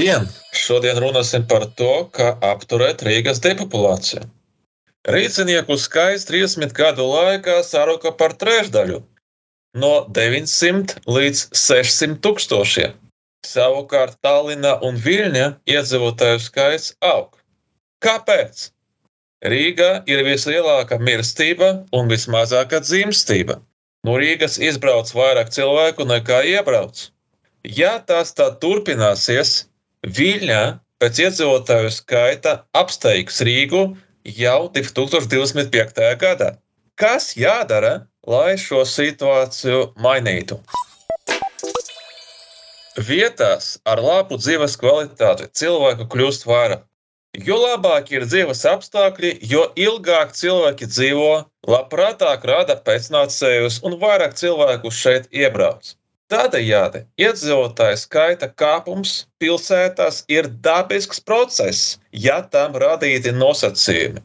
Labdien! Šodien runāsim par to, kā apturēt Rīgas depopulāciju. Rīcinieku skaits 30 gadu laikā saruka par trešdaļu - no 900 līdz 600 tūkstošiem. Savukārt Tallinā un Viļņā iedzīvotāju skaits aug. Kāpēc? Rīgā ir vislielākā mirstība un vismazākā dzimstība. No Rīgas izbrauc vairāk cilvēku nekā iebrauc. Ja tas tā turpināsies, Viļņā pēc iedzīvotāju skaita apsteigs Rīgu jau 2025. gadā. Kas jādara, lai šo situāciju mainītu? Vietās ar labu dzīves kvalitāti cilvēku kļūst vairāk. Jo labāki ir dzīves apstākļi, jo ilgāk cilvēki dzīvo, labprātāk rada pēcnācējus un vairāk cilvēku šeit iebrauc. Tādējādi iedzīvotāju skaita kāpums pilsētās ir dabisks process, ja tam radīti nosacījumi.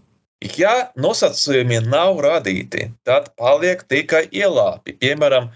Ja nosacījumi nav radīti, tad paliek tikai ielāpi, piemēram,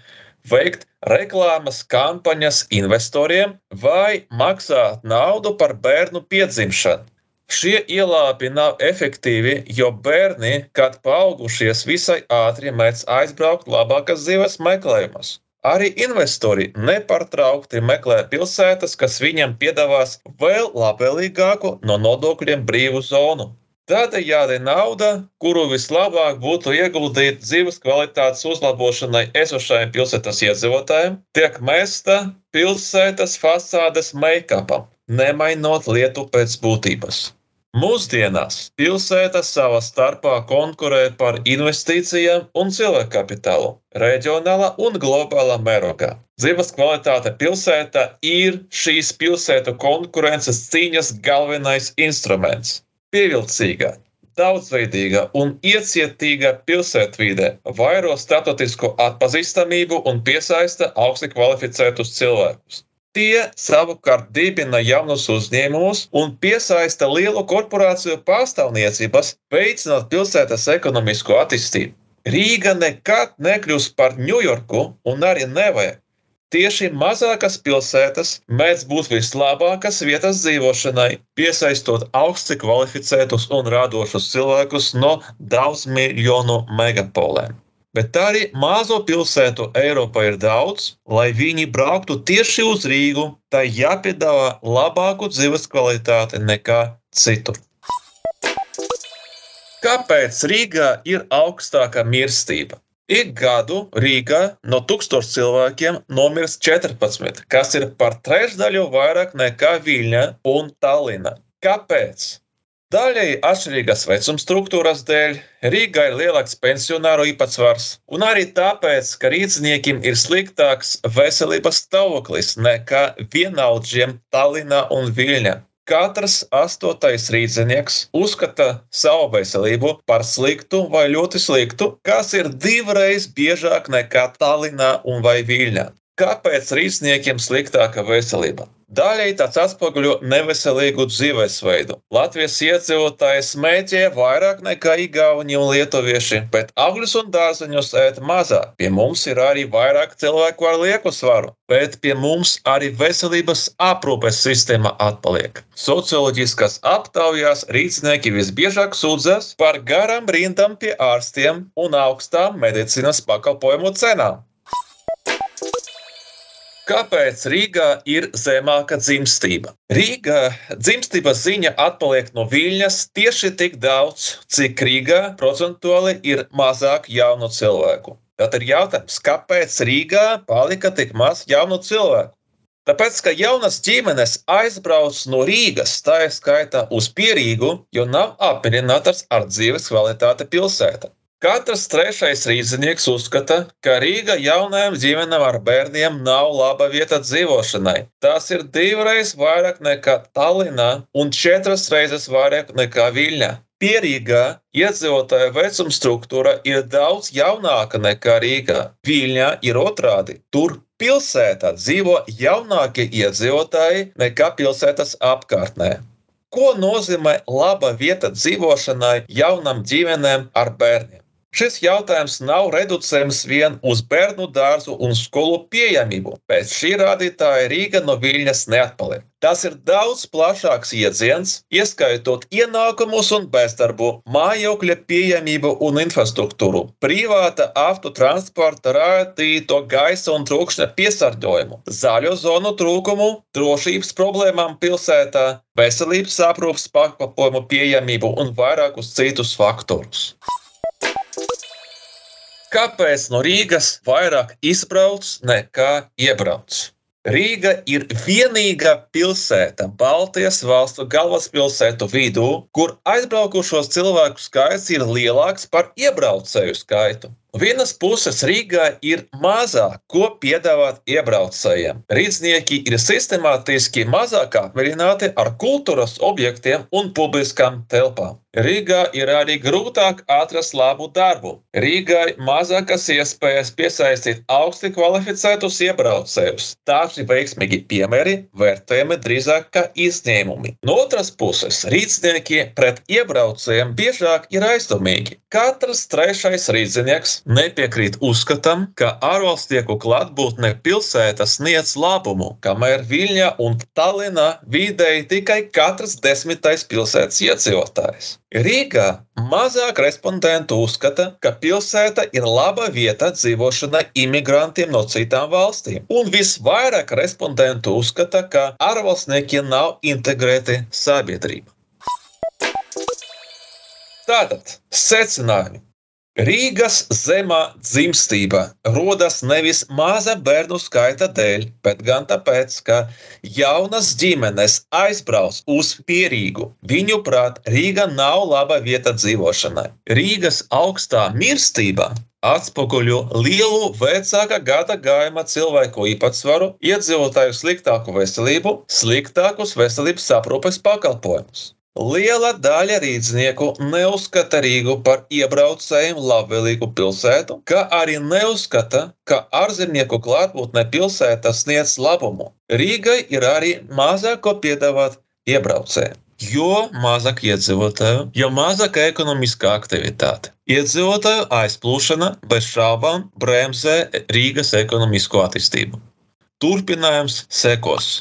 veikt reklāmas kampaņas investoriem vai maksāt naudu par bērnu piedzimšanu. Šie ielāpi nav efektīvi, jo bērni, kad paaugušies, visai ātri mēdz aizbraukt labākas dzīves meklējumos. Arī investori nepārtraukti meklē pilsētas, kas viņiem piedāvās vēl labvēlīgāku no nodokļiem brīvu zonu. Tādējādi nauda, kuru vislabāk būtu ieguldīt dzīves kvalitātes uzlabošanai esošajiem pilsētas iedzīvotājiem, tiek mesta pilsētas fasādes make-upam, nemainot lietu pēc būtības. Mūsdienās pilsētas savā starpā konkurē par investīcijām un cilvēku kapitālu reģionālā un globālā mērogā. Dzīves kvalitāte pilsētā ir šīs pilsētu konkurences cīņas galvenais instruments. Pievilcīga, daudzveidīga un iecietīga pilsētvide vairo starptautisko atpazīstamību un piesaista augsti kvalificētus cilvēkus. Tie savukārt dibina jaunus uzņēmumus un piesaista lielu korporāciju pārstāvniecības, veicinot pilsētas ekonomisko attīstību. Rīga nekad nekļūs par Ņujorku un arī nevajag. Tieši mazākas pilsētas mēdz būt vislabākās vietas dzīvošanai, piesaistot augsti kvalificētus un radošus cilvēkus no daudz miljonu megapolēm. Bet arī mazo pilsētu Eiropā ir daudz, lai viņi brauktu tieši uz Rīgu, tai jāpiedāvā labāku dzīves kvalitāti nekā citur. Kāpēc Rīgā ir augstāka mirstība? Ik gadu Rīgā no 1000 cilvēkiem nomirst 14, kas ir par trešdaļu vairāk nekā Viļņa un Tallina. Kāpēc? Daļēji atšķirīgas vecuma struktūras dēļ Rīgā ir lielāks pensionāru īpatsvars, un arī tāpēc, ka rīzniekiem ir sliktāks veselības stāvoklis nekā vienaudžiem Tallinā un Viļņā. Katrs astotais rīznieks uzskata savu veselību par sliktu vai ļoti sliktu, kas ir divreiz biežāk nekā Tallinā un Viļņā. Kāpēc rīzniekiem sliktāka veselība? Daļai tas atspoguļo neveselīgu dzīvesveidu. Latvijas iedzīvotāji smēķē vairāk nekā igauni un lietuvieši, bet augļus un dārzeņus ēd mazāk. Pie mums ir arī vairāk cilvēku ar lieku svaru, bet pie mums arī veselības aprūpes sistēma atpaliek. Socioloģiskās aptaujās rīznieki visbiežāk sūdzas par garām rindām pie ārstiem un augstām medicīnas pakalpojumu cenām. Kāpēc Rīgā ir zemāka dzimstība? Rīgā dzimstības ziņa atpaliek no Viļņas tieši tik daudz, cik Rīgā procentuāli ir mazāk jaunu cilvēku. Tad ir jautājums, kāpēc Rīgā palika tik maz jaunu cilvēku? Tāpēc, ka jaunas ģimenes aizbrauc no Rīgas, tā ir skaitā uz Pierīgu, jo nav apmierinātas ar dzīves kvalitāti pilsētā. Katrs trešais rīznieks uzskata, ka Rīga jaunajām ģimenēm ar bērniem nav laba vieta dzīvošanai. Tas ir divreiz vairāk nekā Tallinā un četras reizes vairāk nekā Viļņā. Pierīgā iedzīvotāja vecuma struktūra ir daudz jaunāka nekā Rīgā. Viļņā ir otrādi. Tur pilsētā dzīvo jaunākie iedzīvotāji nekā pilsētas apkārtnē. Ko nozīmē laba vieta dzīvošanai jaunam ģimenēm ar bērniem? Šis jautājums nav reducējams vien uz bērnu dārzu un skolu pieejamību. Pēc šī rādītāja Rīga no Viļņas neatpaliek. Tas ir daudz plašāks iedziens, ieskaitot ienākumus un bezdarbu, mājokļa pieejamību un infrastruktūru, privāta autotransporta rādīto gaisa un trokšņa piesārņojumu, zaļo zonu trūkumu, drošības problēmām pilsētā, veselības aprūpas pakalpojumu pieejamību un vairākus citus faktorus. Kāpēc no Rīgas vairāk izbrauc nekā iebrauc? Rīga ir vienīgā pilsēta Baltijas valstu galvaspilsētu vidū, kur aizbraukušos cilvēku skaits ir lielāks par iebraucēju skaitu. Vienas puses Rīgā ir mazāk, ko piedāvāt iebraucējiem. Rīznieki ir sistemātiski mazāk apmierināti ar kultūras objektiem un publiskām telpām. Rīgā ir arī grūtāk atrast labu darbu. Rīgai mazākas iespējas piesaistīt augsti kvalificētus iebraucējus. Tādi veiksmīgi piemēri vērtējami drīzāk kā izņēmumi. No otras puses, rīznieki pret iebraucējiem biežāk ir aizdomīgi. Katrs trešais rīznieks nepiekrīt uzskatam, ka ārvalstnieku klātbūtne pilsētā sniedz labumu, kamēr Viļņā un Tallinā vidēji tikai katrs desmitais pilsētas iedzīvotājs. Rīgā mazāk respondentu uzskata, ka pilsēta ir laba vieta dzīvošanai imigrantiem no citām valstīm, un visvairāk respondentu uzskata, ka ārvalstnieki nav integrēti sabiedrībā. Tātad secinājumi. Rīgas zemā dzimstība rodas nevis maza bērnu skaita dēļ, bet gan tāpēc, ka jaunas ģimenes aizbrauc uz Pierīgu. Viņuprāt, Rīga nav laba vieta dzīvošanai. Rīgas augstā mirstība atspoguļo lielu vecāka gada gājuma cilvēku īpatsvaru, iedzīvotāju sliktāku veselību, sliktākus veselības aprūpes pakalpojumus. Liela daļa rīznieku neuzskata Rīgu par iebraucējiem labvēlīgu pilsētu, kā arī neuzskata, ka ārzemnieku klātbūtne pilsētā sniedz labumu. Rīgai ir arī mazāk ko piedāvāt iebraucējiem. Jo mazāk iedzīvotāju, jo mazāka ekonomiskā aktivitāte. Iedzīvotāju aizplūšana bez šaubām bremzē Rīgas ekonomisko attīstību. Turpinājums sekos.